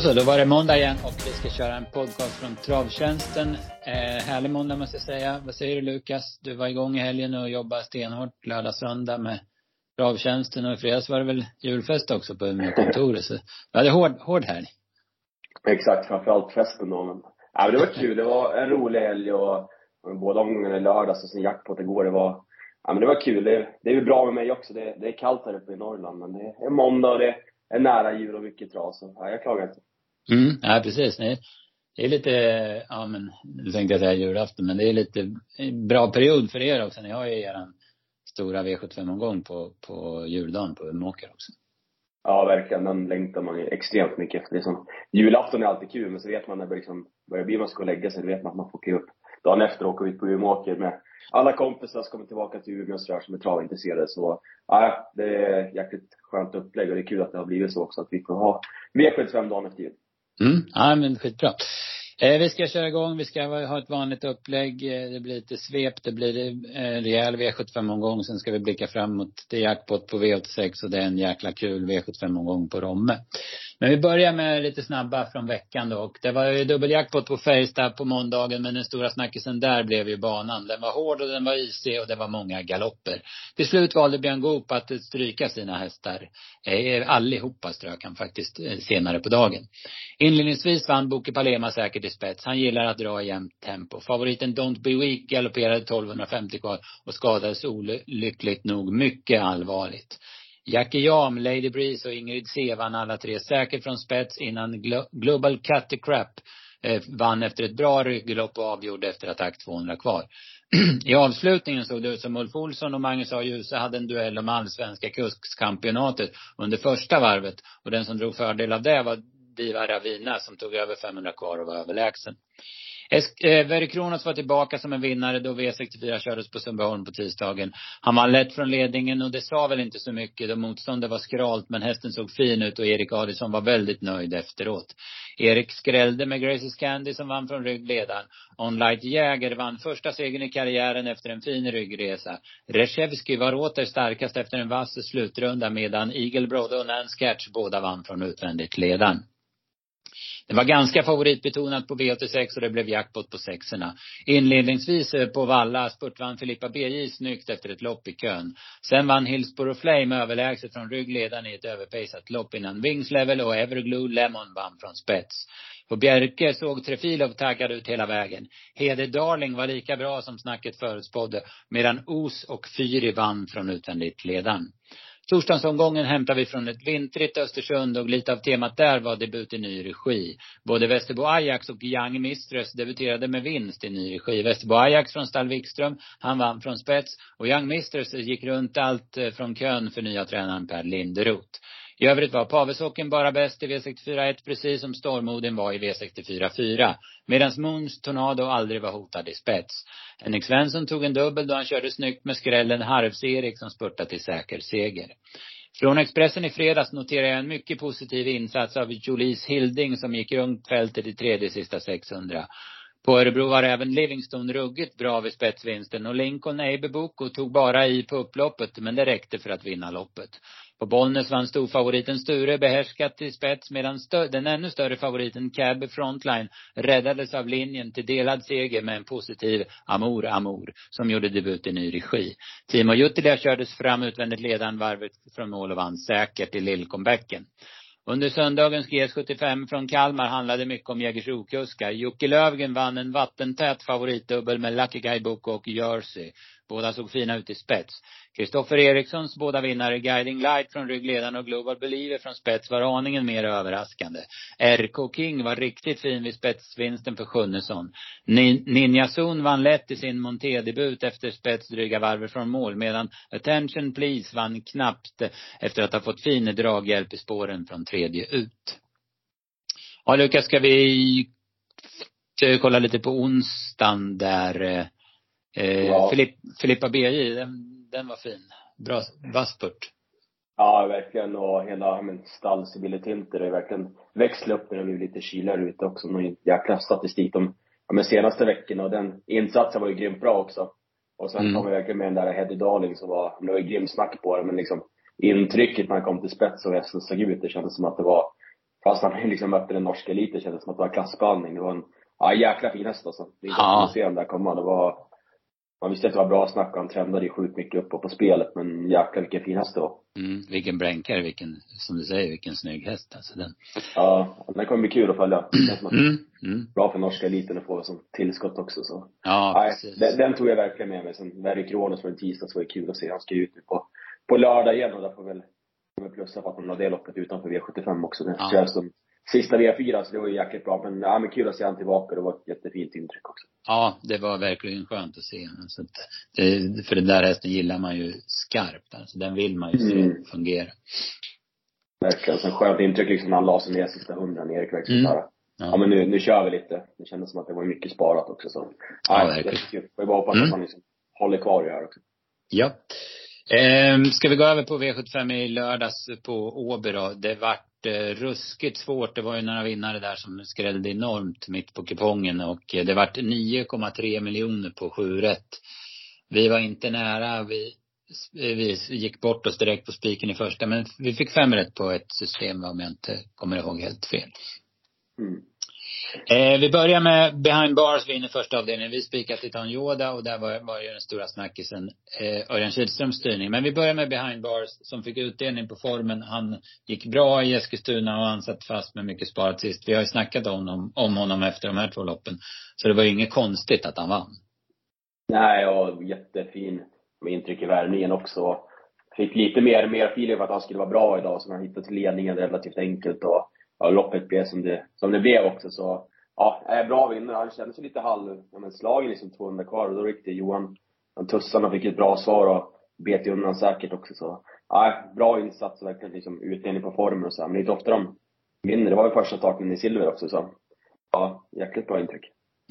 Då så, då var det måndag igen och vi ska köra en podcast från Travtjänsten. Eh, härlig måndag måste jag säga. Vad säger du Lukas? Du var igång i helgen och jobbade stenhårt lördag, söndag med Travtjänsten och i fredags var det väl julfest också på kontoret. Så vi hade hård, hård helg. Exakt, framförallt festen då. Men, ja, men det var kul. Det var en rolig helg och, och båda omgångarna i lördags och sen jackpot igår. Det var, ja men det var kul. Det, det är väl bra med mig också. Det, det är kallt här uppe i Norrland men det är måndag och det är nära jul och mycket trav så ja, jag klagar inte. Mm, ja precis. Det är lite, ja men, nu tänkte jag säga julafton, men det är lite bra period för er också. Ni har ju eran stora V75-omgång på, på juldagen på Umeåker också. Ja, verkligen. Den längtar man ju extremt mycket efter. liksom. julafton är alltid kul, men så vet man när det liksom börjar bli man ska lägga sig, då vet man att man får kliva upp dagen efter och åka ut på Umeåker med alla kompisar som kommer tillbaka till Umeå och sådär som är travintresserade. Så ja, det är jäkligt skönt upplägg och det är kul att det har blivit så också att vi får ha V75 dagen efter jul. Mm, ja men skitbra. Eh, vi ska köra igång, vi ska ha ett vanligt upplägg. Eh, det blir lite svep, det blir eh, en rejäl V75-omgång. Sen ska vi blicka framåt Det är jackpot på V86 och det är en jäkla kul V75-omgång på Romme. Men vi börjar med lite snabba från veckan då. Och det var ju dubbeljackpot på Färjestad på måndagen. Men den stora snackisen där blev ju banan. Den var hård och den var isig och det var många galopper. Till slut valde Björn Goop att stryka sina hästar. Eh, eh, allihopa strök han faktiskt eh, senare på dagen. Inledningsvis vann Boke Palema säkert i spets. Han gillar att dra i jämnt tempo. Favoriten Don't Be Weak galopperade 1250 kvar och skadades olyckligt nog mycket allvarligt. Jackie Jam, Lady Breeze och Ingrid C vann alla tre säkert från spets innan Glo Global Cut the Crap eh, vann efter ett bra rygglopp och avgjorde efter attack 200 kvar. I avslutningen såg det ut som Ulf Olsson och Magnus A. Djuse hade en duell om allsvenska kuskskampionatet under första varvet. Och den som drog fördel av det var Diva Ravina som tog över 500 kvar och var överlägsen. Eh, Verikronos Kronos var tillbaka som en vinnare då V64 kördes på Sundbyholm på tisdagen. Han var lätt från ledningen och det sa väl inte så mycket då motståndet var skralt men hästen såg fin ut och Erik Adielsson var väldigt nöjd efteråt. Erik skrällde med Graces Candy som vann från ryggledaren. Onlight Jäger vann första segern i karriären efter en fin ryggresa. Reshevsky var åter starkast efter en vass slutrunda medan Eagle Brode och Nance Catch båda vann från utvändigt ledaren. Det var ganska favoritbetonat på V86 och det blev jackpot på sexorna. Inledningsvis eh, på Valla spurtvann Filippa BJ snyggt efter ett lopp i kön. Sen vann Hillsborough Flame överlägset från ryggledaren i ett överpejsat lopp innan Wings Level och Everglue Lemon vann från spets. På Bjerke såg Trefilov taggad ut hela vägen. Hede Darling var lika bra som snacket förutspådde, medan Os och Fyri vann från utvändigt ledaren. Torsdagsomgången hämtar vi från ett vintrigt Östersund och lite av temat där var debut i ny regi. Både Västerbo Ajax och Young Mistress debuterade med vinst i ny regi. Västerbo Ajax från Stall Wikström, han vann från spets. Och Young Mistress gick runt allt eh, från kön för nya tränaren Per Linderoth. I övrigt var Pavesåken bara bäst i V64 1 precis som Stormoden var i V64 4. Medan Moons Tornado aldrig var hotad i spets. Henrik Svensson tog en dubbel då han körde snyggt med skrällen Harvs-Erik som spurtade till säker seger. Från Expressen i fredags noterar jag en mycket positiv insats av Julies Hilding som gick runt fältet i tredje sista 600. På Örebro var även Livingston ruggigt bra vid spetsvinsten och Lincoln Eibeboko tog bara i på upploppet men det räckte för att vinna loppet. På Bollnäs vann storfavoriten Sture behärskat till spets medan den ännu större favoriten Cab Frontline räddades av linjen till delad seger med en positiv Amour Amour som gjorde debut i ny regi. Timo Juttila kördes fram utvändigt ledande varvet från mål och vann säkert i lillcomebacken. Under söndagens GS75 från Kalmar handlade mycket om Jägersro-kuskar. Jocke Lövgren vann en vattentät favoritdubbel med Lucky Guy Book och Jersey. Båda såg fina ut i spets. Kristoffer Erikssons båda vinnare, Guiding Light från ryggledaren och Global Believer från spets, var aningen mer överraskande. RK King var riktigt fin vid spetsvinsten för Sjunnesson. Ninja Zon vann lätt i sin montédebut efter spets dryga varvet från mål, medan Attention Please vann knappt efter att ha fått fin draghjälp i spåren från tredje ut. Ja, Lukas, ska vi kolla lite på onsdagen där eh, eh, ja. Filipp, Filippa BJ, den, den var fin. Bra, vass spurt. Ja, verkligen. Och hela men, stallsibilitinter är verkligen växlat upp när det blir lite kyligare ute också. Någon jäkla statistik de ja, men senaste veckorna. Och den insatsen var ju grymt bra också. Och sen mm. kom vi verkligen med den där Heddy Darling som var, det var ju grymt snack på det, men liksom intrycket när han kom till spets och hästen såg ut, det kändes som att det var Fast han liksom mötte den norska eliten kändes som att det var klassblandning. Det var en, ja jäkla fin häst alltså. Det är Ja. ja. se den där komma. Det var, man visste att det var bra snack han trendade ju sjukt mycket upp på spelet. Men jäklar vilken fin häst det var. Mm, vilken bränkare, vilken, som du säger, vilken snygg häst alltså den. Ja, den kommer bli kul att följa. Mm, mm. bra för norska eliten att få som tillskott också så. Ja, Nej, precis. den, den tog jag verkligen med mig. Sen Verry Kronos en tisdags var det kul att se. Han ska ju ut nu på, på lördag igen och där får väl, får väl plussa på att han har det loppet utanför V75 också. Det Ja. känns som sista V4 så det var ju jäkligt bra. Men, ja, men kul att se han tillbaka. Det var ett jättefint intryck också. Ja, det var verkligen skönt att se. Så att det, för den där hästen gillar man ju skarpt. Alltså, den vill man ju se Mm. fungera. Verkligen. Sen skönt intryck liksom när han la sig ner sista hundran. Erik verkligen Mm. mm. Ja Ja. men nu, nu kör vi lite. Det kändes som att det var mycket sparat också så. Ja, Nej, verkligen. jättekul. Får ju bara hoppas Mm. att han liksom håller kvar i det här också. ja. Ehm, ska vi gå över på V75 i lördags på Åby då. Det vart ruskigt svårt. Det var ju några vinnare där som skrällde enormt mitt på kupongen och eh, det vart 9,3 miljoner på 7 rätt. Vi var inte nära. Vi, vi gick bort oss direkt på spiken i första men vi fick fem rätt på ett system om jag inte kommer ihåg helt fel. Mm. Eh, vi börjar med behind bars, vi är inne i första avdelningen. Vi spikar Titan Yoda och där var, var ju den stora snackisen eh, Örjan Kihlströms styrning. Men vi börjar med behind bars som fick utdelning på formen. Han gick bra i Eskilstuna och han satt fast med mycket sparat sist. Vi har ju snackat om honom, om honom efter de här två loppen. Så det var ju inget konstigt att han vann. Nej, och jättefin med intryck i värmningen också. Fick lite mer, mer feeling för att han skulle vara bra idag, så han hittade till ledningen relativt enkelt och ja, loppet blev som det, som det blev också. Så ja, är bra vinnare. Han kände sig lite halv, ja, men slagen liksom 200 kvar och då ryckte Johan, han tussarna fick ett bra svar och bet undan säkert också. Så ja, bra insats och verkligen liksom utdelning på formen och så. här. Men det är inte ofta de vinner. Det var ju första starten i silver också så. Ja, jäkligt bra intryck.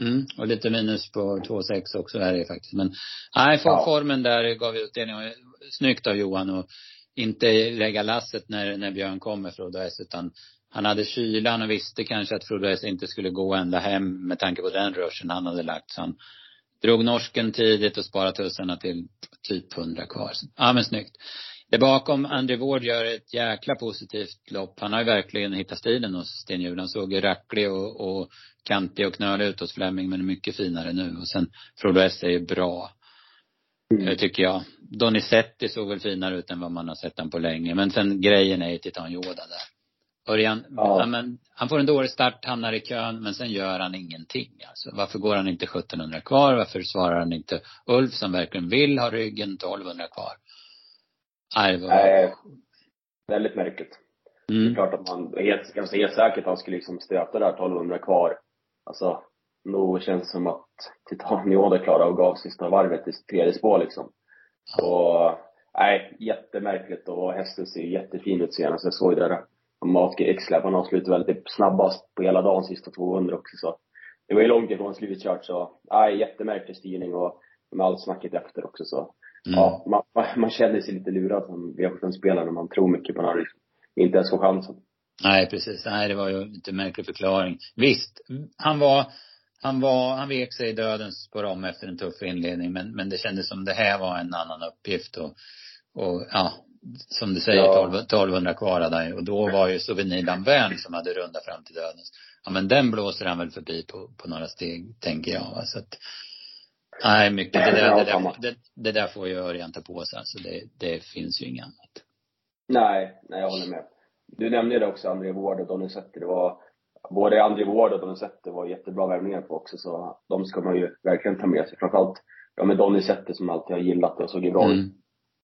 Mm, och lite minus på 2,6 också är det ju faktiskt. Men nej, för Ja. formen där gav utdelning. Snyggt av Johan och inte lägga lasset när, när Björn kom med Frodo S utan han hade kylan och visste kanske att Frodo S inte skulle gå ända hem med tanke på den rushen han hade lagt. Så han drog norsken tidigt och sparade tussarna till typ 100 kvar. Ja men snyggt. Det bakom, André Ward gör ett jäkla positivt lopp. Han har ju verkligen hittat stilen hos Sten Hjul. Han såg ju racklig och, och kantig och knölig ut hos Fleming men är mycket finare nu. Och sen Frodo S är ju bra. Mm. tycker jag. Donizetti såg väl finare ut än vad man har sett han på länge. Men sen grejen är ju Titan Yoda där. Örjan, Ja. men, han får en dålig start, hamnar i kön, men sen gör han ingenting. Alltså, varför går han inte 1700 kvar? Varför svarar han inte Ulf som verkligen vill ha ryggen 1200 kvar? Nej, det var... Nej, väldigt märkligt. Det är Mm. klart att man är helt, ganska helt säker att han skulle liksom stöta där 1200 kvar. Alltså, nog känns det som att Titan Yoda klarade av gav sista varvet i tredje spår liksom. Så, nej, jättemärkligt och hästen ser jättefin ut senast. Jag såg det där Matke X-Lab, han avslutade väl typ snabbast på hela dagen sista 200 också så. Det var ju långt ifrån slutkört så, nej, jättemärklig styrning och med allt snacket efter också så. Mm. Ja, man, man, känner sig lite lurad som V75-spelare när man tror mycket på någon inte ens får chansen. Nej, precis. Nej, det var ju inte märklig förklaring. Visst, han var, han var, han vek sig i dödens på dem efter en tuff inledning. Men, men det kändes som det här var en annan uppgift och, och ja, som du säger, Ja. 12, 1200 kvar hade han ju. Och då var ju Souvenir Danvern som hade rundat fram till dödens. Ja, men den blåser han väl förbi på, på några steg, tänker jag. Va? Så att, nej, mycket. Det där, det där, det, det där får ju Örjan ta på sig. Alltså det, det finns ju inget annat. Nej, nej jag håller med. Du nämnde det också, André Ward och Donizetti. Det var, både André Ward och Donizetti var jättebra värvningar på också, så de ska man ju verkligen ta med sig. Framförallt, ja men Donizetti som alltid har gillat det och såg ju bra ut. Mm.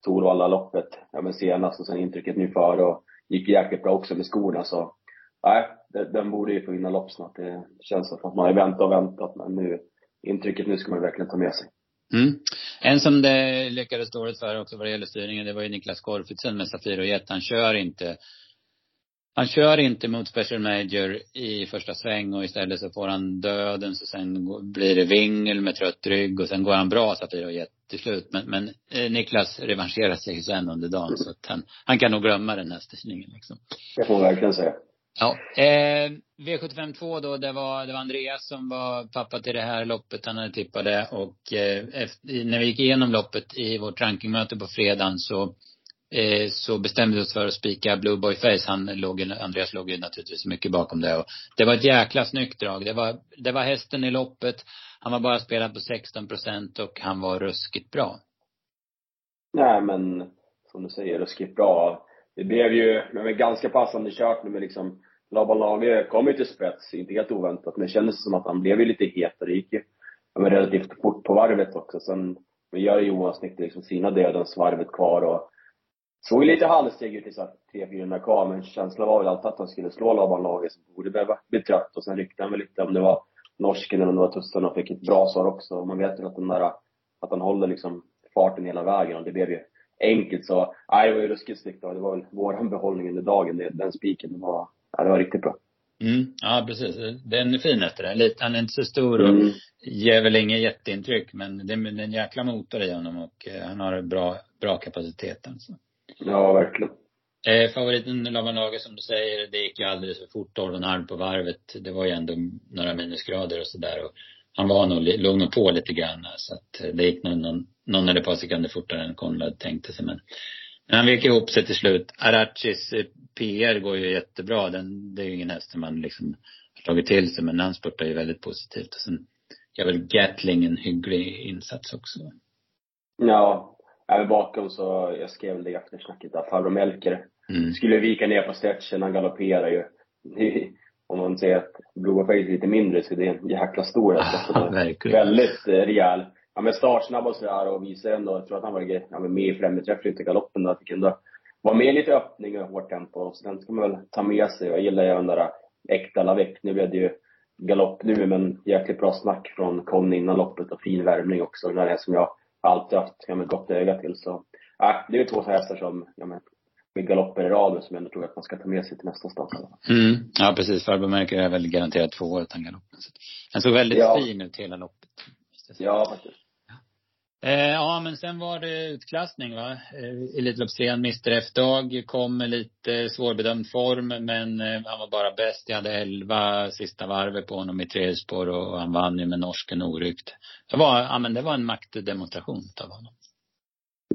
Torvalla loppet, ja men senast och sen intrycket nu före och gick jäkligt bra också med skorna så. Nej, den, borde ju få vinna lopp snart. Det känns som att man har väntat och väntat men nu, intrycket nu ska man verkligen ta med sig. Mm. En som det lyckades dåligt för också vad det gäller styrningen, det var ju Niklas Korfitsen med Safir och Jet. Han kör inte han kör inte mot Special Major i första sväng och istället så får han döden så sen blir det vingel med trött rygg och sen går han bra Safir och Jet till slut. Men, men eh, Niklas revanscherar sig sen under dagen så att han, han kan nog glömma den här styrningen liksom. Det får man verkligen säga. Ja. Eh, V75 2 då, det var, det var Andreas som var pappa till det här loppet. Han hade tippat det och eh, efter, när vi gick igenom loppet i vårt rankingmöte på fredagen så eh, så bestämde vi oss för att spika Blue Boy Face. Han låg, Andreas låg ju naturligtvis mycket bakom det och det var ett jäkla snyggt drag. Det var, det var hästen i loppet. Han var bara spelad på 16 procent och han var ruskigt bra. Nej men, som du säger, ruskigt bra. Det blev ju, men ganska passande kört nu med liksom Laban Lage kom ju till spets, inte helt oväntat, men det kändes som att han blev ju lite hetare. Det gick ju men relativt fort på varvet också. Sen men gör Johan snyggt liksom sina dödens varvet kvar och såg ju lite halvsteg ut i tre, fyra kvar, men känslan var väl alltid att han skulle slå Laban Lage som borde behöva bli trött och sen ryckte han väl lite om det var norsken eller om det var tussen och fick ett bra svar också. Man vet ju att den där, att han håller liksom farten hela vägen och det blev ju enkelt så, nej det var ju ruskigt snyggt och det var väl våran behållning under dagen, den spiken, var, ja, det var riktigt bra. Mm, ja precis. Den är fin efter det. Lite, han är inte så stor och mm. ger väl inget jätteintryck men det är en jäkla motor i honom och eh, han har bra, bra kapacitet alltså. Ja, verkligen. Eh, favoriten Lavanage som du säger, det gick ju alldeles för fort, 12,5 på varvet. Det var ju ändå några minusgrader och sådär han var nog, låg nog på lite grann så att eh, det gick nog någon, någon eller ett par sekunder fortare än Konrad tänkte sig men men han vek ihop sig till slut. Arachis eh, PR går ju jättebra. Den, det är ju ingen häst som man liksom har tagit till sig. Men han spurtar ju väldigt positivt. Och sen gör väl Gatling en hygglig insats också. Ja. Även bakom så, jag skrev det i eftersnacket där, farbror Melker mm. skulle vika ner på stretchen, han galopperar ju. Om man säger att Blue Face är lite mindre så det är en jäkla stor verkligen. Väldigt eh, rejäl ja, men startsnabb och sådär och visar ändå, jag tror att han var ja, med i främre träff lite galoppen då, att det kunde vara med lite öppning och hårt tempo. Så den ska man väl ta med sig. Jag gillar ju den där äkta Lavec. Nu blev det ju galopp nu, men jäkligt bra snack från Conny innan loppet och fin värmning också. Den här som jag alltid haft ja, med gott öga till. Så ja, det är två hästar som, ja, men, med galopper i rad som jag ändå tror att man ska ta med sig till nästa start. Mm. Ja, precis. Farbror Merker är väl garanterat två år utan galoppen. Den såg väldigt ja. fin ut hela loppet. Ja, faktiskt. Eh, ja, men sen var det utklassning va. Eh, Elitloppstrean Mr F-dag kom med lite svårbedömd form, men eh, han var bara bäst. Jag hade elva sista varvet på honom i tredje spår och han vann ju med norsken oryckt. Det var, ja men det var en maktdemonstration av honom.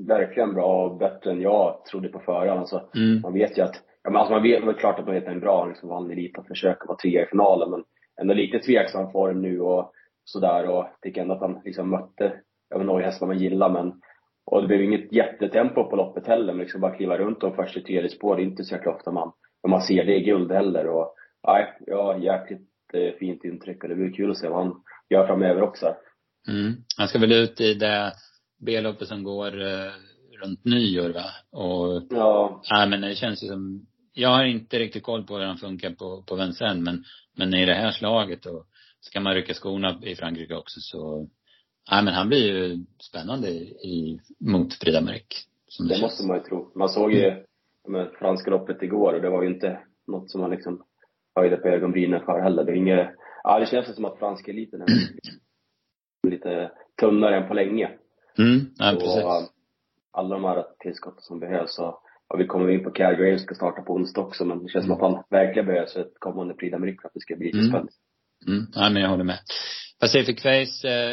Verkligen bra och bättre än jag trodde på förhand. Alltså, mm. Man vet ju att, ja men alltså man vet väl klart att man vet att en bra liksom vann elit och försöker vara trea i finalen, men ändå lite tveksam form nu och sådär och tycker ändå att han liksom mötte jag vet inte hästar man gillar men och det blev inget jättetempo på loppet heller, men liksom bara kliva runt de första tredje spår, det är inte så jäkla ofta man, man ser det i guld heller och nej, ja, jäkligt eh, fint intryck och det blir kul att se vad han gör framöver också. Mm. Han ska väl ut i det B-loppet som går eh, runt nyår va? Och, ja. Nej men det känns ju som, jag har inte riktigt koll på hur han funkar på, på Vincennes men, men i det här slaget och ska man rycka skorna i Frankrike också så Nej men han blir ju spännande i, mot Frida Mörk. det, det måste man ju tro. Man såg ju med franska loppet igår och det var ju inte något som man liksom höjde på ögonbrynen för heller. Det är inget, ja det känns som att franska eliten är lite tunnare än på länge. Mm, ja precis. Och, alla de här tillskotten som behövs och, och vi kommer in på Calgary ska starta på onsdag också men det känns mm. som att han verkligen behövs för ett kommande Prix d'Amérique för att det ska bli mm. spännande. Mm, ja men jag håller med. Pacific Face eh,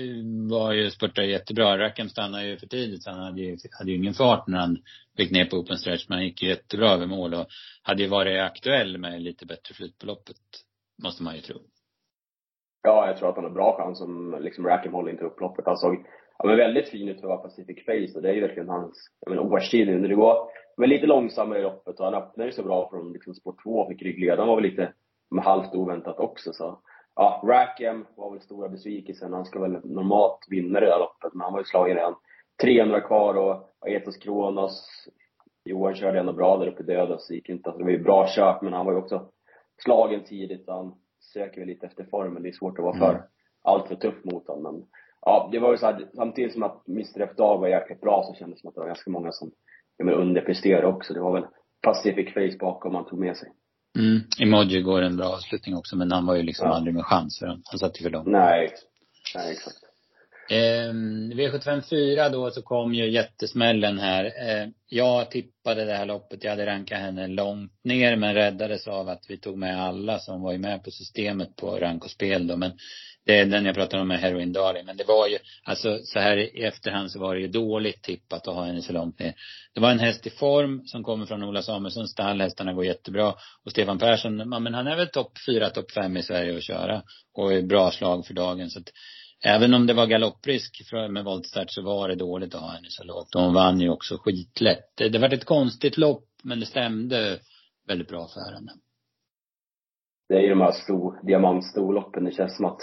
eh var ju, spurtade jättebra. Rackham stannade ju för tidigt så han hade ju, hade ju ingen fart när han fick ner på open stretch. Men han gick jättebra över mål och hade ju varit aktuell med lite bättre flyt på loppet. Måste man ju tro. Ja, jag tror att han har bra chans om liksom Rackham håller inte upp loppet. Han såg ja, men väldigt fin ut för att vara Pacific Face och det är ju verkligen hans, årstid nu. när Det går men lite långsammare i loppet och han öppnade ju så bra från liksom spår 2 och fick ryggledaren var väl lite halvt oväntat också så ja, Rackham var väl stora besvikelsen. Han ska väl normalt vinna det där loppet, men han var ju slagen redan 300 kvar och, och Etos Kronos, Johan körde ändå bra där uppe i döden så gick inte. Alltså, det var ju bra köp, men han var ju också slagen tidigt. Han söker väl lite efter formen. Det är svårt att vara för mm. allt för tuff mot honom. Men ja, det var ju så här, samtidigt som att Mr F Dag var jäkligt bra så kändes det som att det var ganska många som underpresterade också. Det var väl Pacific Face bakom han tog med sig. Mm. Emoji går en bra avslutning också, men han var ju liksom ja. aldrig med chans för han, han satt ju för långt. Nej, nej exakt. Eh, V754 då så kom ju jättesmällen här. Eh, jag tippade det här loppet. Jag hade rankat henne långt ner men räddades av att vi tog med alla som var med på systemet på rank och spel då. Men det är den jag pratar om med Heroin Darling. Men det var ju, alltså så här i efterhand så var det ju dåligt tippat att ha henne så långt ner. Det var en häst i form som kommer från Ola Samuelssons stall. Hästarna går jättebra. Och Stefan Persson, ja men han är väl topp fyra, topp fem i Sverige att köra. Och är bra slag för dagen. Så att Även om det var galopprisk med voltstart så var det dåligt att ha henne så lågt. Och hon vann ju också skitlätt. Det, det var ett konstigt lopp men det stämde väldigt bra för henne. Det är ju de här stor, diamantstorloppen. Det känns som att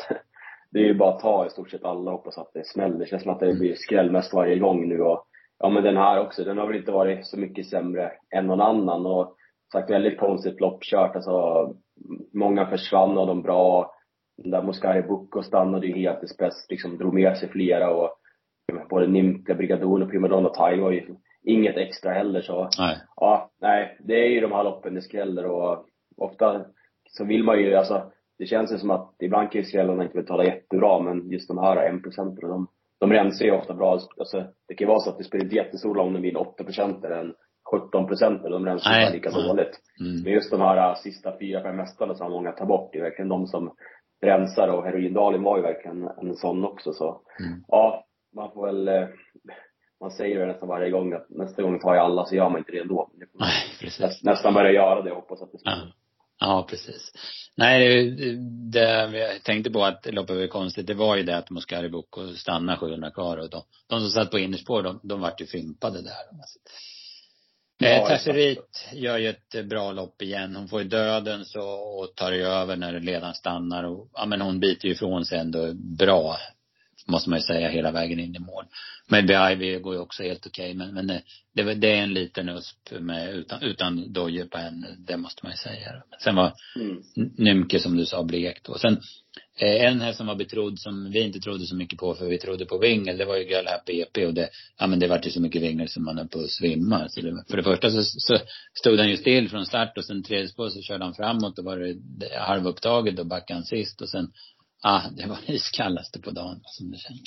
det är ju bara att ta i stort sett alla hoppas att det smäller. Det känns som att det blir skräll mest varje gång nu och ja men den här också, den har väl inte varit så mycket sämre än någon annan och sagt väldigt konstigt lopp kört alltså. Många försvann av de bra den där Moscari Bucco stannade ju helt i spets, liksom drog med sig flera och både Nimka, Brigadon och Primadonna Time var ju inget extra heller så. Nej. Ja, nej, det är ju de här loppen det skräller och ofta så vill man ju, alltså det känns ju som att ibland kan ju skrällarna inte betala jättebra men just de här en procenten de, de rensar ju ofta bra. Alltså det kan ju vara så att det spelar inte jättestor roll om de vinner 8 procent eller en 17 procent de rensar ju lika dåligt. Mm. Men just de här äh, sista fyra, fem hästarna som många tar bort, det är verkligen de som rensar och heroindalen var ju verkligen en sån också så. Mm. Ja, man får väl, eh, man säger det nästan varje gång att nästa gång tar jag alla så gör man inte det ändå. Nej, precis. nästan börja göra det och hoppas att det ja. Ja, precis. Nej, det, det jag tänkte på att loppet var konstigt, det var ju det att Moscari Bocco stannade 700 kvar och de, de som satt på innerspår, de, de vart ju fimpade där. Ja, eh, Tasserit gör ju ett bra lopp igen. Hon får ju döden så, och tar ju över när ledaren stannar och, ja men hon biter ju ifrån sig ändå bra. Måste man ju säga hela vägen in i mål. Men Ivy går ju också helt okej okay, men, men det, det, är en liten USP med, utan, utan dojer på henne. Det måste man ju säga. Sen var mm. Nymke som du sa blekt och sen Eh, en här som var betrodd som vi inte trodde så mycket på för vi trodde på Wingel, det var ju Girl Happy EP och det, ja men det vart ju så mycket Wingel som man höll på att svimma. Så det, för det första så, så stod han ju still från start och sen tredje spår så körde han framåt och var det halvupptaget och backade han sist och sen, ah, det var det iskallaste på dagen som det kändes.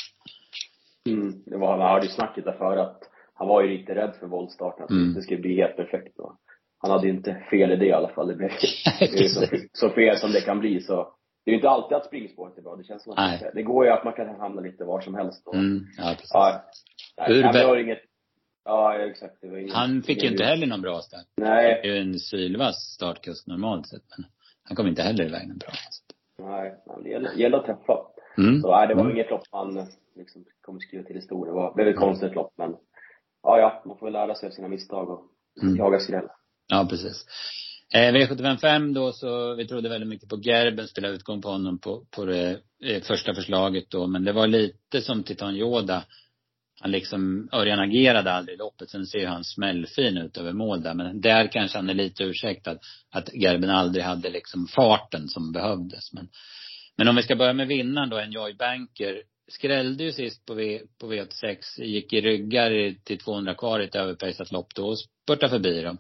Mm, det var, han hörde ju snacket där för att han var ju lite rädd för voltstarten, att mm. det skulle bli helt perfekt och han hade ju inte fel i det i alla fall. Det blev så, så fel som det kan bli så det är ju inte alltid att springspåret är bra. Det känns som att Nej. det går ju att man kan hamna lite var som helst. Och, mm, ja, precis. Ja, var inget, ja exakt. Det var inget, han fick ju inte heller någon bra start. Nej. Det är ju en sylvass startkusk normalt sett. Men han kom inte heller iväg någon bra. Nej, det gäller, gäller att träffa. Mm. Så nej, det var mm. inget lopp han liksom kommer skriva till historia. Det var, det ett konstigt lopp men, ja ja, man får väl lära sig av sina misstag och mm. jaga skräll. Ja, precis. Eh, V755 då så, vi trodde väldigt mycket på Gerben, spelade utgång på honom på, på det eh, första förslaget då. Men det var lite som Titan Yoda. Han liksom, Örjan agerade aldrig i loppet. Sen ser ju han smällfin ut över mål där. Men där kanske han är lite ursäktad. Att Gerben aldrig hade liksom farten som behövdes. Men, men om vi ska börja med vinnaren då, Enjoy Banker. Skrällde ju sist på, v, på V86. Gick i ryggar till 200 kvar i ett överpejsat lopp då och spurtade förbi dem.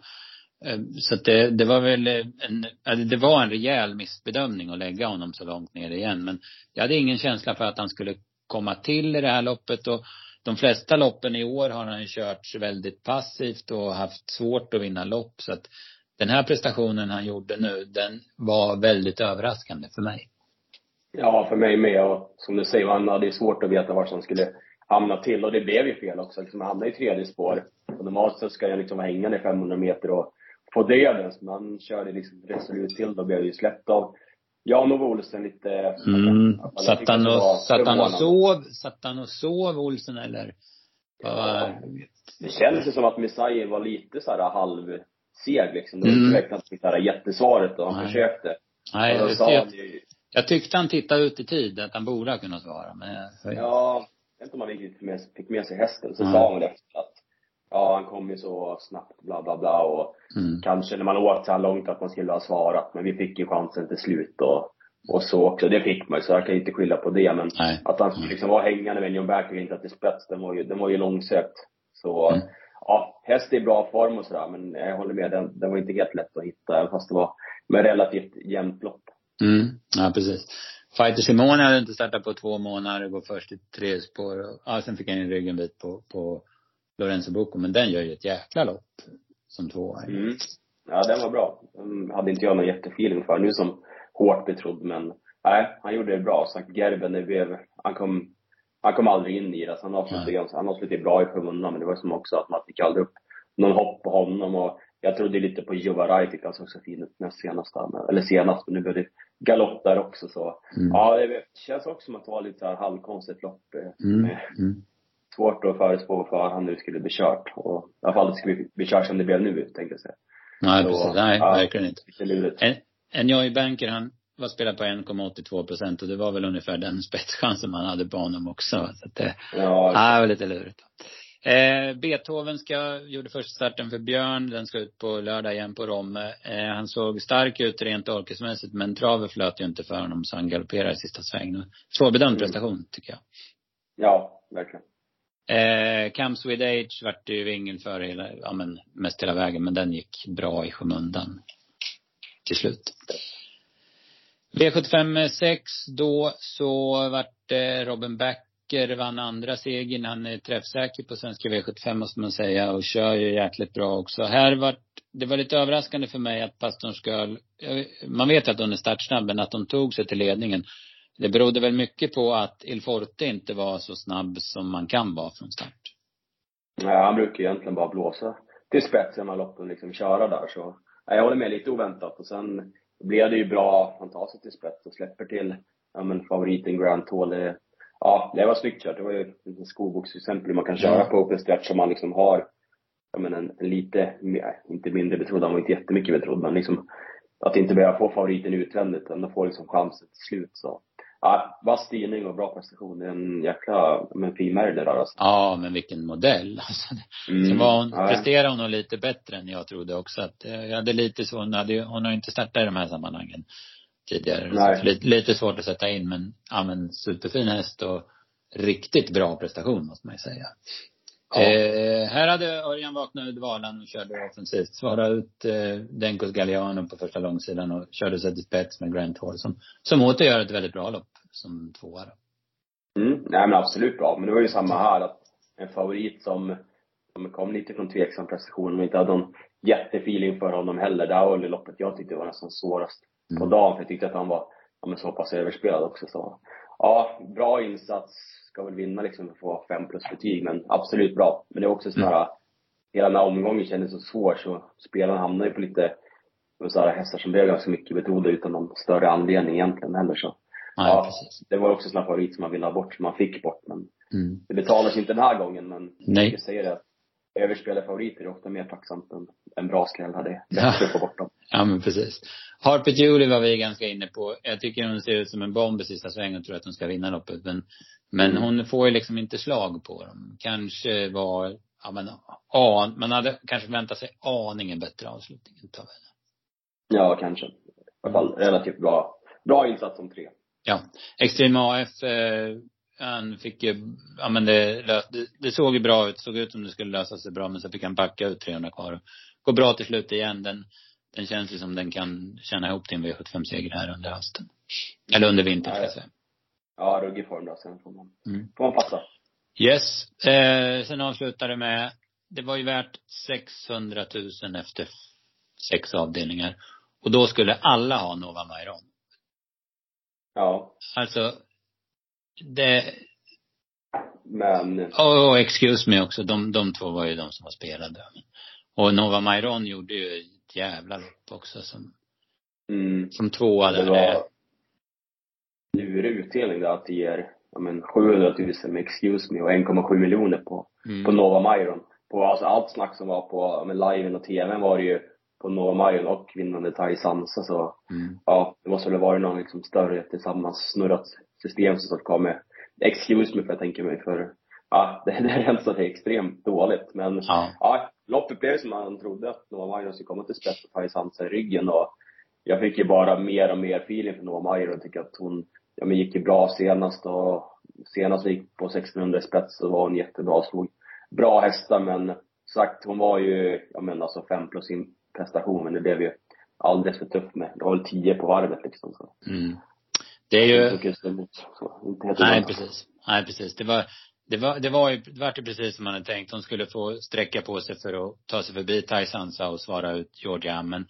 Eh, så att det, det var väl en, det var en rejäl missbedömning att lägga honom så långt ner igen. Men jag hade ingen känsla för att han skulle komma till i det här loppet och de flesta loppen i år har han ju kört väldigt passivt och haft svårt att vinna lopp. Så att den här prestationen han gjorde nu, den var väldigt överraskande för mig. Ja, för mig med. Och som du säger, han hade ju svårt att veta var han skulle hamna till. Och det blev ju fel också. Liksom, han hamnade i tredje spår. Och normalt så ska jag liksom vara hängande 500 meter och få döden. Men han körde liksom resolut till. Då blev ju släppt av Jan-Ove Olsen lite. Mm. Satt han och, satt han och sov, satt han och sov Olsen eller? Ja, det kändes ju som att Messiah var lite så här halvseg liksom. Det var mm. inte att fick det här jättesvaret och han Nej. försökte. Nej, jag, jag, jag tyckte han tittade ut i tid, att han borde ha kunnat svara. Men jag, ja, jag vet inte om han riktigt fick med, sig hästen. Så mm. sa han efter att ja, han kom ju så snabbt, bla bla bla och mm. kanske när man åkt så här långt att man skulle ha svarat, men vi fick ju chansen till slut och, och så också. Det fick man ju, så jag kan inte skylla på det, men Nej. att han skulle liksom vara hängande med John Backer och inte till spets, den var ju, den var ju långsökt. Så, mm. ja, häst är i bra form och sådär, men jag håller med, den, den var inte helt lätt att hitta, även fast det var med relativt jämnt lopp. Mm, ja precis. Fighter Simone hade inte startat på två månader, går först i tre spår. Ja, sen fick han en ryggen bit på, på Lorenzo Bocco. Men den gör ju ett jäkla lopp som tvåa. Mm. Ja, den var bra. Den hade inte jag någon jättefeeling för. Nu som hårt betrodd, men nej, han gjorde det bra. Sagt Gerben, han kom, han kom aldrig in i det. Så han avslutade, ganska, han avslutade bra i skymundan, men det var som också att man fick aldrig upp någon hopp på honom. Och jag trodde lite på Jovaraj, tyckte han såg så fin ut näst senast. Eller senast, men nu blev det galopp där också så. Mm. Ja, det känns också som att det var lite så här halvkonstigt lopp. Eh, mm. Mm. Svårt att förespå på förhand hur det skulle bli kört. Och i alla fall det skulle bli kört som det blev nu, tänkte jag säga. Nej, så, precis. Nej, ja, verkligen inte. En, en Joy Banker, han var spelad på 1,82 procent och det var väl ungefär den spetschansen man hade på honom också. Så att det, ja, det var lite lurigt. Eh, Beethoven ska, gjorde första starten för Björn. Den ska ut på lördag igen på Romme. Eh, han såg stark ut rent orkesmässigt men travet flöt ju inte för honom så han galopperade i sista svängen. Svårbedömd mm. prestation tycker jag. Ja, verkligen. Eh, Camps with Age vart det ju vingen för hela, ja men mest hela vägen men den gick bra i skymundan till slut. V75 6 då så vart det Robin Backer vann andra segern. Han är träffsäker på svenska V75 måste man säga och kör ju jäkligt bra också. Här vart, det var lite överraskande för mig att Pastorns Girl, eh, man vet att hon är startsnabb, men att de tog sig till ledningen. Det berodde väl mycket på att Il Forte inte var så snabb som man kan vara från start. Nej, han brukar egentligen bara blåsa till spets i de här loppen, liksom köra där så. Nej, jag håller med, lite oväntat och sen blev det ju bra, han tar sig till spets och släpper till, ja men favoriten Grand Tour, ja, det var snyggt kört. Det var ju ett skoboksexempel man kan köra ja. på open stretch om man liksom har, ja men en, en lite, inte mindre betrodd, han var inte jättemycket betrodd, men liksom att inte behöva få favoriten utvändigt, utan få liksom chansen till slut så. Ja, vass styrning och bra prestation. Det är en jäkla, men fin där alltså. Ja, men vilken modell alltså. Mm. Sen var hon, ja. presterade hon nog lite bättre än jag trodde också att, eh, jag hade lite så, hon hade hon har inte startat i de här sammanhangen tidigare. Nej. Så lite, lite svårt att sätta in men, ja men superfin häst och riktigt bra prestation måste man ju säga. Ja. Eh, här hade Örjan vaknat ur dvalan och körde offensivt. Svarade ut eh, Denkos Galliano på första långsidan och körde sig till spets med Grant Hall som, som åter gör ett väldigt bra lopp som tvåa då. Mm, nej men absolut bra. Men det var ju samma här att en favorit som, som kom lite från tveksam prestation och inte hade någon jättefeeling för honom heller. Det här var loppet jag tyckte var nästan svårast mm. på dagen för jag tyckte att han var ja, men så pass överspelad också så. Ja, bra insats. Ska väl vinna liksom och få fem plus betyg men absolut bra. Men det är också sådär, mm. hela den här omgången kändes så svår så spelarna hamnar ju på lite så här, hästar som blev ganska mycket betrodda utan någon större anledning egentligen heller så. Ja, ja det var också sådana favorit som man ville ha bort, som man fick bort men mm. det betalas inte den här gången men Nej. jag säger det överspelade favoriter är ofta mer tacksamt än en bra skräll hade bättre att få bort dem. Ja men precis. Harper Julie var vi ganska inne på. Jag tycker hon ser ut som en bomb i sista svängen och tror att hon ska vinna loppet. Men, men mm. hon får ju liksom inte slag på dem. Kanske var, ja men, an, man hade kanske förväntat sig aningen bättre avslutning utav henne. Ja, kanske. I alla fall relativt bra, bra insats som tre. Ja. Extrem AF, eh, han fick ju, ja men det, det, det såg ju bra ut, såg ut som det skulle lösa sig bra men så fick han backa ut 300 kvar. Går bra till slut igen. Den, den känns ju som den kan tjäna ihop till en V75-seger här under hösten. Eller under vintern ska jag säga. Ja, ruggig form då. Sen får man, mm. får man passa. Yes. Eh, sen avslutade med, det var ju värt 600 000 efter sex avdelningar. Och då skulle alla ha Nova Mairon. Ja. Alltså, det men... Och, och excuse me också, de, de två var ju de som var spelade. Och Nova Mairon gjorde ju ett jävla lopp också som, mm. som tvåa där. Det var lurig utdelning där att det ger, ja men 700 000 med excuse me och 1,7 miljoner på, mm. på Nova Mairon. På alltså allt snack som var på, med liven och tvn var det ju på Nova Mairon och vinnande Tai Sansa så, mm. ja, det måste väl varit någon liksom större tillsammans snurrat system som kom med excuse me för jag tänker mig för ja, det, det rensade extremt dåligt. Men ja, ja loppet blev som man trodde att Nova Major skulle komma till spets och ta i Sansa i ryggen och jag fick ju bara mer och mer feeling för Nova Major och tycker att hon, ja men gick ju bra senast och senast gick på 1600 i spets så var hon jättebra, slog bra hästar men sagt hon var ju, jag menar alltså fem plus sin prestation men det blev ju alldeles för tufft med, det var väl tio på varvet liksom så. Mm. Det är ju... Emot, Nej, precis. Nej, precis. Det var, det var, det var ju, det var ju precis som man hade tänkt. Hon skulle få sträcka på sig för att ta sig förbi Taisansa och svara ut Georgia. Men,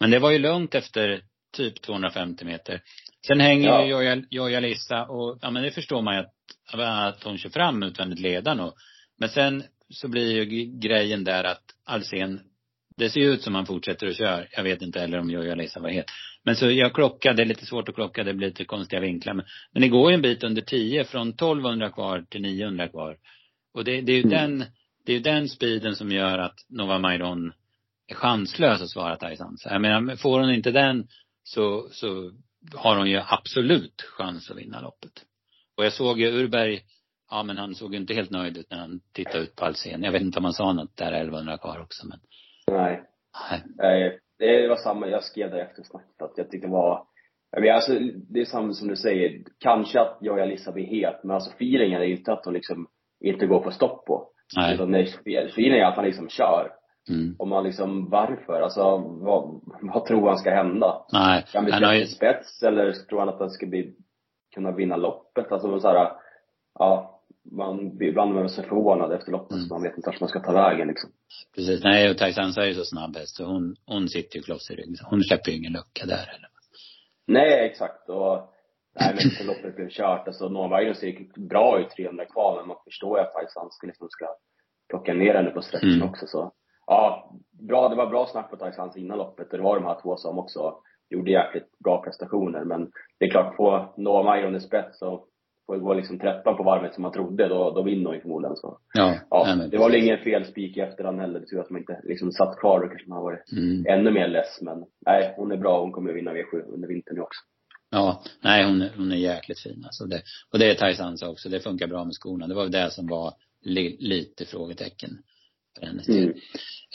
men det var ju lugnt efter typ 250 meter. Sen hänger Ja. ju Joja, Lissa och, ja men det förstår man ju att, att hon kör fram utvändigt ledan och, men sen så blir ju grejen där att Alsen, det ser ju ut som han fortsätter att köra. Jag vet inte heller om Joja Lissa var het. Men så jag klockade, det är lite svårt att klocka, det blir lite konstiga vinklar. Men, men det går ju en bit under 10, från 1200 kvar till 900 kvar. Och det, det är ju Mm. den, det är ju den speeden som gör att Nova Mairon är chanslös att svara Tyson. Så jag menar, får hon inte den så, så har hon ju absolut chans att vinna loppet. Och jag såg ju Urberg, ja men han såg ju inte helt nöjd ut när han tittade ut på Alsen. Jag vet inte om han sa något där 1100 kvar också men, Nej. nej. Det var samma, jag skrev det efter snacket att jag tyckte det var menar, alltså, det är samma som du säger, kanske att jag och Alissa blir het, men alltså feelingen är ju inte att hon liksom inte går på stopp på. Nej. Utan feelingen är att han liksom kör. Mm. Och man liksom, varför? Alltså, vad, vad tror han ska hända? Nej. Kan vi Han har spets eller tror han att han ska bli, kunna vinna loppet? Alltså så här, ja, man, blir- man så förvånad efter loppet Mm. så man vet inte vart man ska ta vägen liksom. precis. Nej, och Tyson är ju så snabb häst så hon, hon sitter ju kloss i ryggen. Hon släpper ju ingen lucka där heller. Nej, exakt. Och, nej men så loppet blev kört. Alltså, Noah Magnus gick bra ut 300 kvar, men man förstår ju att Tyson ska liksom ska plocka ner henne på stretchen Mm. också. Så, ja, bra, det var bra snack på Tysons innan loppet. Det var de här två som också gjorde jäkligt bra prestationer. Men det är klart, på Noah Magnus i spets så får det gå liksom 13 på varvet som man trodde, då, då vinner hon förmodligen. Så, Ja. ja, nej, det var väl ingen fel spik i efterhand heller. Tur att man inte liksom satt kvar. Då kanske man har varit Mm. ännu mer less. Men nej, hon är bra. Hon kommer att vinna V7 under vintern också. Ja, nej hon, är- hon är jäkligt fin alltså. Det, och det är Taisansa också. Det funkar bra med skorna. Det var väl det som var li, lite frågetecken del. Mm.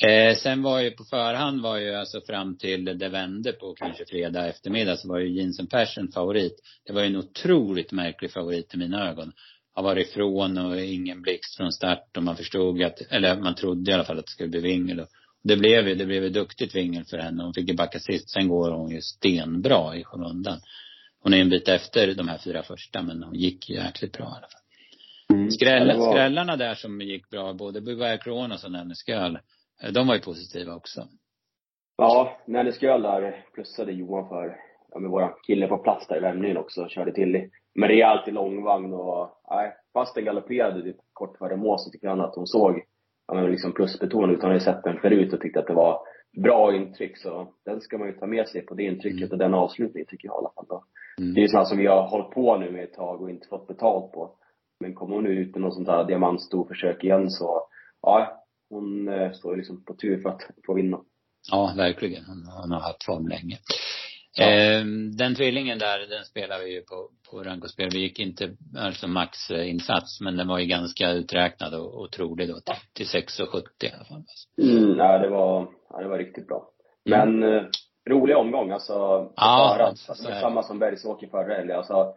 Eh, sen var ju på förhand var ju alltså fram till det vände på kanske fredag eftermiddag så var ju Jensen Persson favorit. Det var ju en otroligt märklig favorit i mina ögon. Har varit ifrån och ingen blixt från start och man förstod att, eller man trodde i alla fall att det skulle bli vingel och det blev ju, det blev ju duktigt vingel för henne. Hon fick ju backa sist. Sen går hon ju stenbra i skymundan. Hon är en bit efter de här fyra första men hon gick ju jäkligt bra i alla fall. Mm. Skräll, var- Skrällarna där som gick bra, både Kronos och Nanne Sköl, eh, de var ju positiva också. Ja, skulle där plussade Johan för, ja men våra kille på plats där i vändningen också, körde till med rejält i långvagn och, nej, fast den galopperade typ kort före mål så tyckte han att hon såg, ja men liksom plusbetonad ut. Han hade sett den förut och tyckte att det var bra intryck så den ska man ju ta med sig på det intrycket Mm. och den avslutningen tycker jag i alla fall då. Mm. Det är ju sådana som vi har hållit på nu med ett tag och inte fått betalt på. Men kommer hon ut med något sånt här diamantstorförsök igen så, ja, hon eh, står ju liksom på tur för att få vinna. Ja, verkligen. Hon, hon har haft form länge. Ja. Eh, den tvillingen där, den spelar vi ju på, på rankospel. Vi gick inte alltså maxinsats, men den var ju ganska uträknad och, och trolig då till, till 6,70 i alla fall. Mm, ja, det var, ja, det var riktigt bra. Mm. Men eh, rolig omgång alltså. Ja, så alltså samma som Bergsåker förra helgen. Alltså,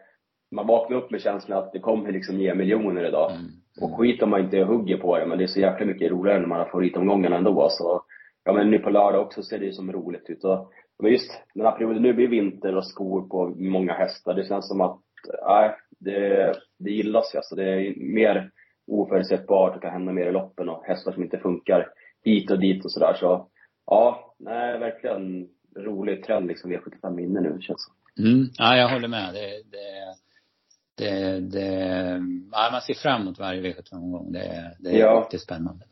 man vaknar upp med känslan att det kommer liksom ge miljoner idag. Mm. Och skit om man inte hugger på det, men det är så jäkla mycket roligare när man har favoritomgångarna ändå. Så, ja men nu på lördag också ser det ju som roligt ut. Och, men just den här perioden, nu blir vinter och skor på många hästar. Det känns som att, nej, det, det gillas ju. Alltså, det är mer oförutsägbart och kan hända mer i loppen och hästar som inte funkar hit och dit och sådär. Så, ja, nej, verkligen rolig trend liksom V75 inne nu känns det Mm. Ja, jag håller med. Det, det, det, det, ja, man ser fram emot varje V75-omgång. Det, det är Ja. riktigt spännande.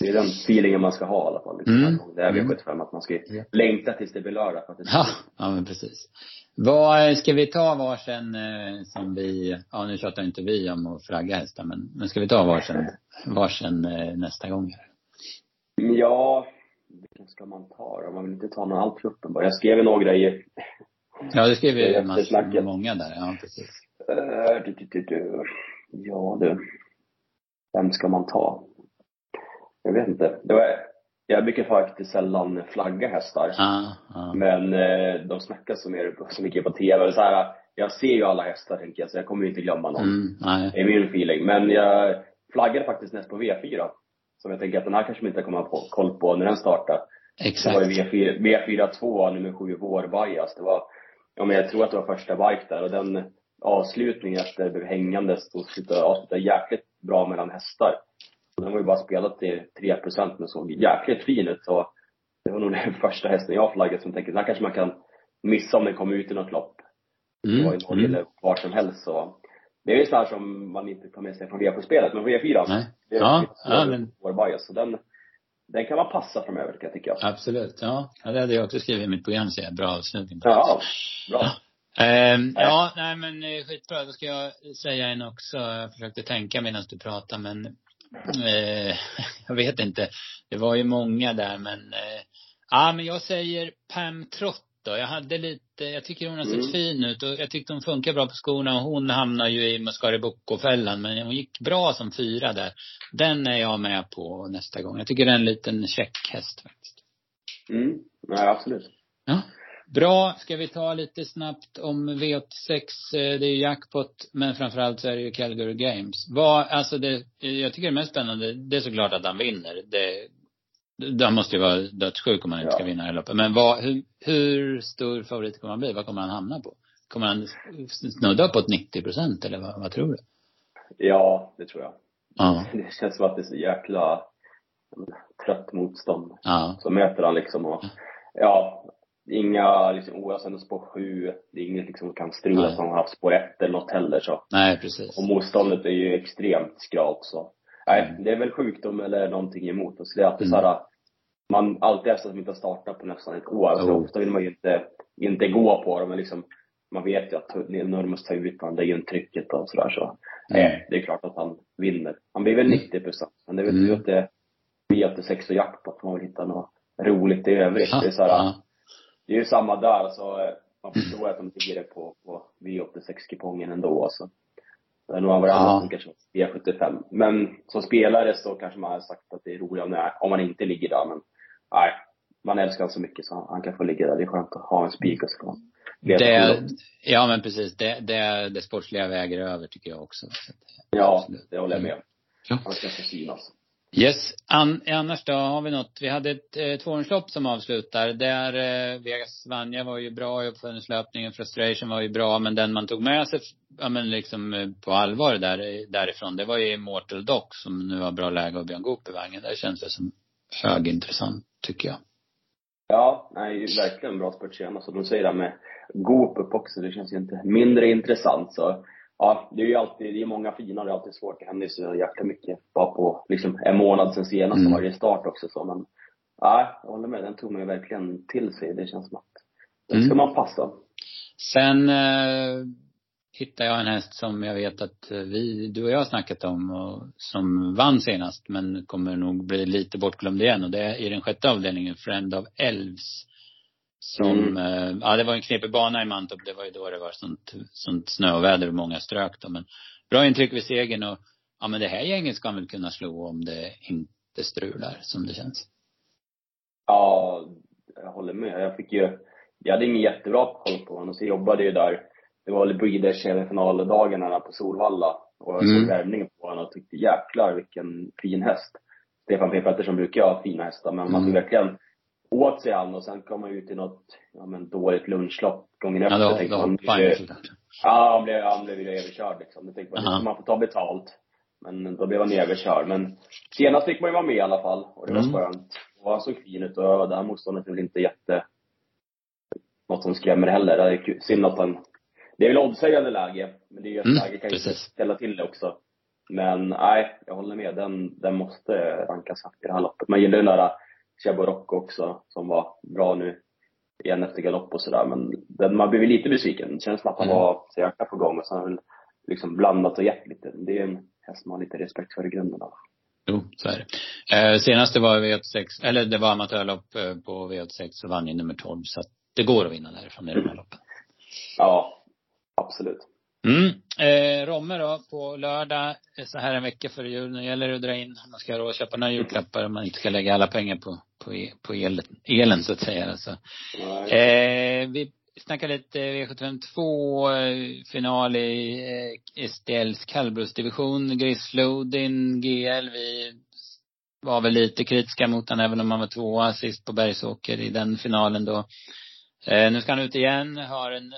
Det är den feelingen man ska ha i alla fall. Liksom, Mm. Det är Mm. V75, att man ska Ja. längta tills det blir lördag. För att det Ja, ja men precis. Vad, ska vi ta varsin eh, som vi, ja nu tjatar inte vi om att flagga hästar men, men ska vi ta varsin, varsin eh, nästa gång? här? Ja, vilken ska man ta då? Man vill inte ta någon allt för uppenbar. Jag skrev ju några i, Ja, det skrev massor, snacket. många där, ja precis. Uh, du, du, du, ja du. Vem ska man ta? Jag vet inte. Det var, jag brukar faktiskt sällan flagga hästar. Ja, ja. Men eh, de snackas så, mer, så mycket på TV. Så här, jag ser ju alla hästar tänker jag, så jag kommer ju inte glömma någon. Mm, Det är min feeling. Men jag flaggade faktiskt näst på V4. Som jag tänker att den här kanske man inte kommer ha koll på när den startar. Det var exakt. ju V4, V4 2, nummer 7, Vår Bias. Det var ja men jag tror att det var första bike där och den avslutningen efter blev hängandes och avslutade jäkligt bra mellan hästar. Den var ju bara spelat till 3 procent men såg jäkligt fin ut. Så det var nog den första hästen jag flaggade som tänkte, den kanske man kan missa om den kommer ut i något lopp. Mm. Det var i Norge mm. eller vart som helst så. Det är ju sådär som man inte tar med sig från V4-spelet, men V4 Nej. det är ja, ja, men... vår bias. Så den, den kan man passa framöver kan jag tycka. Absolut, ja. ja det hade jag också skrivit i mitt program, så jag. Bra avslutning. Ja, bra. Ja. Um, ja, nej men eh, skitbra. Då ska jag säga en också. Jag försökte tänka medan du pratade men eh, jag vet inte. Det var ju många där men eh, ja men jag säger Pam Trott då. Jag hade lite, jag tycker hon har sett mm. fin ut och jag tyckte hon funkar bra på skorna och hon hamnar ju i Mascaribocco-fällan men hon gick bra som fyra där. Den är jag med på nästa gång. Jag tycker det är en liten checkhäst faktiskt. Mm, ja absolut. Ja. Bra. Ska vi ta lite snabbt om V86. Eh, det är ju jackpot, men framförallt så är det ju Calgary Games. Vad, alltså det, jag tycker det mest spännande, det är såklart att han vinner. Det, han måste ju vara dödssjuk om han inte ja. ska vinna det här loppet. Men vad, hur, hur stor favorit kommer han bli? Vad kommer han hamna på? Kommer han snudda uppåt 90 procent eller vad, vad, tror du? Ja, det tror jag. Ja. Det känns som att det är så jäkla trött motstånd. Ja. Så möter han liksom och, ja, inga, liksom, oavsett spår sju, det är inget liksom kan strula som har haft spår ett eller något heller så. Nej, precis. Och motståndet är ju extremt skralt så. Nej, mm. det är väl sjukdom eller någonting emot oss. Det är alltid mm. såhär, man, alltid att man inte har startat på nästan ett år, så oh. ofta vill man ju inte, inte gå på dem, men liksom, man vet ju att Nurmos tar ut det är ju trycket och sådär så. Mm. Eh, det är klart att han vinner. Han blir väl 90 procent, men det är väl mm. att det blir 86 och jackpot, man vill hitta något roligt i övrigt. Ja, det är såhär, ja det är ju samma där, alltså. Man förstår att de ligger på, på V86-kupongen ändå alltså. Det är nog varit annat som kanske V75. Men som spelare så kanske man har sagt att det är roligare om man inte ligger där, men nej. Man älskar honom så mycket så han kan få ligga där. Det är skönt att ha en spik och så kan det, ja men precis. Det, det, det sportsliga väger över tycker jag också. ja, absolut. det håller jag med om. Ja. Han ska få synas. Yes. An, annars då, har vi något? Vi hade ett eh, tvåhundslopp som avslutar. Där eh, Vegas Vanja var ju bra i uppföljningslöpningen. Frustration var ju bra. Men den man tog med sig, ja men liksom eh, på allvar där, eh, därifrån. Det var ju Immortal Dock som nu har bra läge och Björn Goop i vagnen. Det känns det som högintressant, tycker jag. Ja, nej, verkligen bra spurt senast. Och de säger det här med Goop upp också. Det känns ju inte mindre intressant. Så ja, det är ju alltid, det är många fina, det är alltid svårt. Det händer ju så jäkla mycket bara på liksom en månad sen senast mm. varje start också så men, ja, jag håller med. Den tog man ju verkligen till sig. Det känns som att den ska mm. man passa. Sen eh, hittade jag en häst som jag vet att vi, du och jag har snackat om och som vann senast men kommer nog bli lite bortglömd igen och det är i den sjätte avdelningen, Friend of Elves. Som, mm. eh, ja det var en knepig bana i Mantorp. Det var ju då det var sånt, sånt snöväder och många strök då. Men bra intryck vid segern och ja men det här gänget ska väl kunna slå om det inte strular som det känns. Ja, jag håller med. Jag fick ju, jag hade ingen jättebra koll på honom så jag jobbade ju där. Det var väl Breeders semifinaldagarna på Solvalla. Och jag såg mm. värmningen på honom och tyckte jäklar vilken fin häst. Stefan P Pettersson brukar ha fina hästar men man fick mm. verkligen åt sig han och sen kom man ut i något, ja men dåligt lunchlopp gången efter. Ja, då, tänkte då, man, ja, han blev, han blev ju överkörd liksom. Då tänkte man, uh -huh. man får ta betalt. Men då blev han överkörd. Men senast fick man ju vara med i alla fall. Och det var mm. skönt. Och han såg fin ut och det här motståndet är väl inte jätte, något som skrämmer heller. Det är synd att han, det är väl oddsägande läge. Men det är ju ett mm, läge kan ju ställa till det också. Men nej, jag håller med. Den, den måste rankas högt i det här loppet. Man gillar den där Chaborok också, som var bra nu igen efter galopp och sådär. Men den, man blev lite besviken. Det känns som att han mm. var så jäkla på gång och så har han liksom blandat och gett lite. Det är en häst man har lite respekt för i grunden då. Jo, så är det. Eh, senaste var V86, eller det var amatörlopp eh, på V86 så vann ju nummer 12 så att det går att vinna därifrån i de här loppen. Ja, absolut. Mm. Eh, Romme då, på lördag, så här en vecka före jul. Nu gäller det att dra in, man ska ha råd att köpa några julklappar om man inte ska lägga alla pengar på, på, e, på elen, elen så att säga. Alltså. Eh, vi snackar lite V752 final i eh, STLs kallblodsdivision. Grisflodin, GL. Vi var väl lite kritiska mot den även om man var tvåa sist på Bergsåker i den finalen då. Eh, nu ska han ut igen, har en,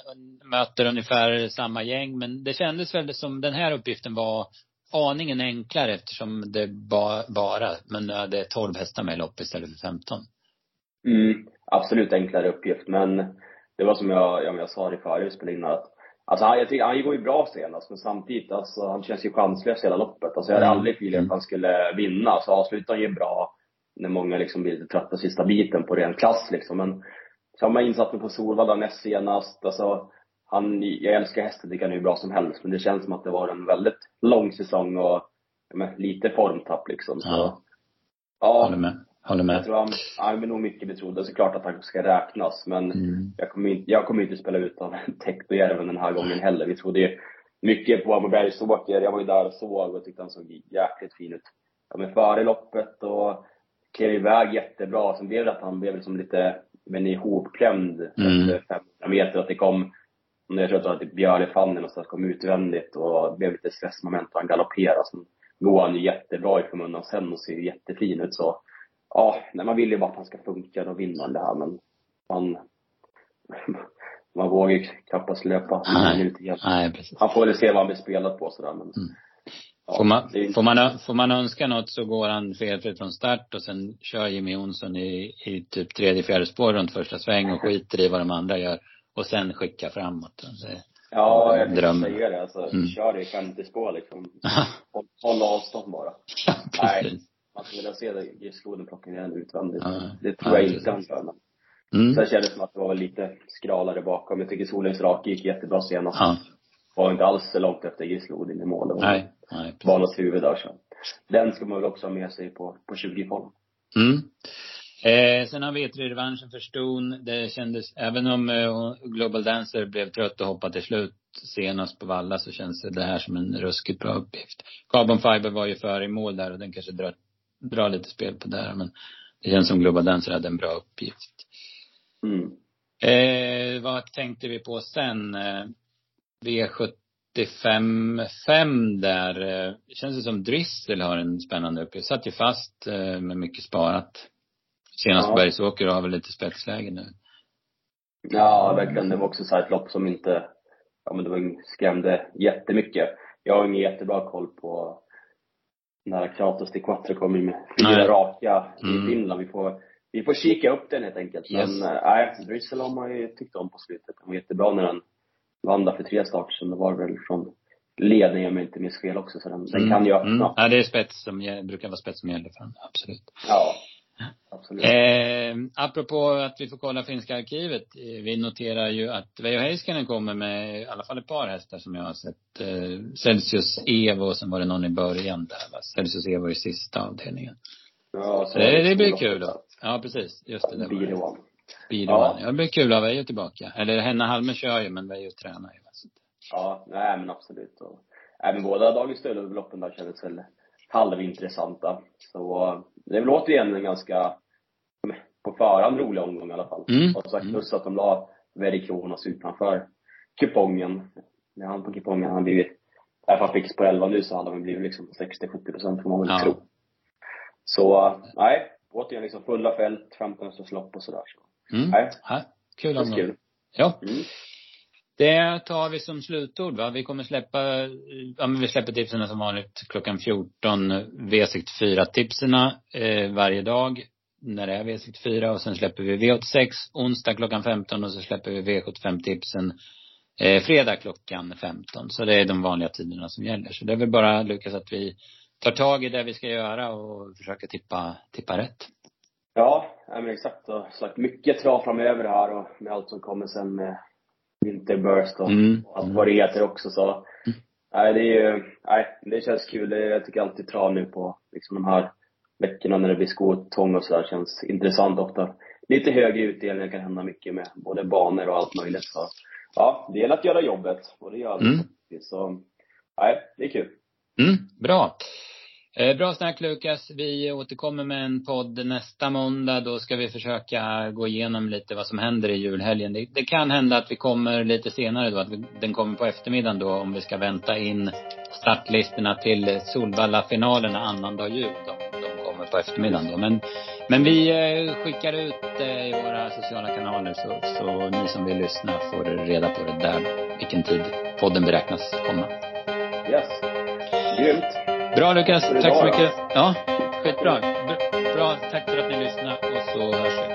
möter ungefär samma gäng. Men det kändes väl som den här uppgiften var aningen enklare eftersom det ba, bara, men det är 12 hästar med i lopp istället för 15. Mm, absolut enklare uppgift, men det var som jag, ja, jag sa det förut spelade in att Alltså han, jag tycker, han går ju bra senast, men samtidigt, alltså han känns ju chanslös hela loppet. Alltså jag hade mm. aldrig feeling att han skulle vinna. Så avslutar han ju bra när många liksom blir lite trötta sista biten på ren klass liksom. Men samma insats på Solvalla näst senast. Alltså, han, jag älskar hästen, tycker han är hur bra som helst. Men det känns som att det var en väldigt lång säsong och men, lite formtapp liksom. Så, ja. ja. Håller med. Håller med. Jag tror han, han är nog mycket betrodd. Så klart att han ska räknas. Men mm. jag, kommer inte, jag kommer inte spela ut av Tektojärven den här gången heller. Vi trodde ju mycket på Amobergsåker. Jag var ju där och såg och tyckte han såg jäkligt fin ut. Ja, men före loppet och klev iväg jättebra. Sen blev det att han blev liksom lite, men ihopklämd mm. efter 500 meter. Att det kom, jag tror att det var typ Björlefannen och så kom utvändigt och blev lite stressmoment och han galopperade. Sen går han ju jättebra i skymundan sen och ser jättefin ut så ja, nej, man vill ju bara att han ska funka, då vinner man det här men man, man vågar ju knappast löpa nej. Nej, precis. Han får väl se vad han blir spelad på sådär men mm. Ja, får, man, får, man, får man önska något så går han felfritt från start och sen kör Jimmy Jonsson i, i typ tredje, fjärde spår runt första sväng och skiter i vad de andra gör. Och sen skicka framåt. Det, ja, jag dröm. säga det. Alltså, mm. kör i femte spår liksom. håll, håll avstånd bara. Ja. Nej, man skulle vilja se det, Gifsloden plocka ner utvändigt. Ja, det tror ja, jag inte han gör. Mm. Sen kändes det som att det var lite skralare bakom. Jag tycker Solens rak gick jättebra senast. Ja. Var inte alls så långt efter Gifsloden i mål. Nej, nej. Banans huvud där så. Den ska man väl också ha med sig på, på 20 form. Mm. Eh, sen har vi revanschen för Ston. Det kändes, även om eh, Global Dancer blev trött och hoppade till slut senast på Valla så känns det här som en ruskigt bra uppgift. Carbon Fiber var ju före i mål där och den kanske drar dra lite spel på det här. Men det känns som Global Dancer hade en bra uppgift. Mm. Eh, vad tänkte vi på sen? Eh, V75 5 där. Eh, det känns det som Drissel har en spännande uppgift. Satt ju fast eh, med mycket sparat. Senast ja. Bergsåker och har väl lite spetsläge nu. Ja, verkligen. Det var också så ett lopp som inte, ja men det var, skrämde jättemycket. Jag har ingen jättebra koll på när Kratos till Quattro kommer med fyra raka mm. i Finland. Vi får, vi får kika upp den helt enkelt. Yes. Men eh, nej, äh, Drizzle har man ju tyckt om på slutet. Den var jättebra när den vann där för tre starter sen. Det var väl från ledningen om jag inte minns fel också. Så den, mm. den kan ju öppna. Mm. Ja, det är spets som brukar vara spets som gäller för den. Absolut. Ja. Absolut. Eh, apropå att vi får kolla finska arkivet. Eh, vi noterar ju att Veijo Heiskanen kommer med i alla fall ett par hästar som jag har sett. Eh, Celsius Evo och sen var det någon i början där va. Celsius Evo i sista avdelningen. Ja, så det, det blir kul då. Ja, precis. Just det. det Be the the ja. det blir kul att Veijo tillbaka. Eller Henna Halme kör ju, men Veijo tränar ju. Ja, nej men absolut. Och, nej, men båda dagens stödloppen där kändes väl halvintressanta. Så det är väl återigen en ganska, på förhand rolig omgång i alla fall. Mm. Och sagt plus att de la Veri Kronos utanför kupongen. När han på kupongen han blivit, även han fick på 11 nu så hade han blivit liksom 60-70 procent får man väl ja. tro. Så, nej. Återigen liksom fulla fält, 15 lopp och sådär. Så. Mm. Nej. Ja, kul omgång. Ja. Mm. Det tar vi som slutord va. Vi kommer släppa, ja men vi släpper tipsen som vanligt klockan 14, V64 tipsen eh, varje dag när det är V64 och sen släpper vi V86 onsdag klockan 15 och så släpper vi V75 tipsen eh, fredag klockan 15. Så det är de vanliga tiderna som gäller. Så det är väl bara Lukas att vi tar tag i det vi ska göra och försöker tippa, tippa rätt. Ja, men exakt. Och sagt mycket trav framöver här och med allt som kommer sen med Winterburst och mm. allt vad det heter också så. Mm. Nej, det är ju, nej, det känns kul. Det, jag tycker alltid trav nu på liksom de här veckorna när det blir skotång och sådär känns intressant ofta. Lite högre utdelning, kan hända mycket med både banor och allt möjligt. Så ja, det gäller att göra jobbet och det gör det. Mm. Så, nej, det är kul. Mm, bra. Eh, bra snack Lukas. Vi återkommer med en podd nästa måndag. Då ska vi försöka gå igenom lite vad som händer i julhelgen. Det, det kan hända att vi kommer lite senare då, att vi, den kommer på eftermiddagen då om vi ska vänta in startlistorna till Solvalla-finalerna annandag jul. De, de kommer på eftermiddagen då. Men Men vi eh, skickar ut det i våra sociala kanaler så, så ni som vill lyssna får reda på det där, vilken tid podden beräknas komma. Yes. Grymt. Bra Lukas, tack så mycket. Ja, skitbra. Bra, tack för att ni lyssnade och så hörs vi.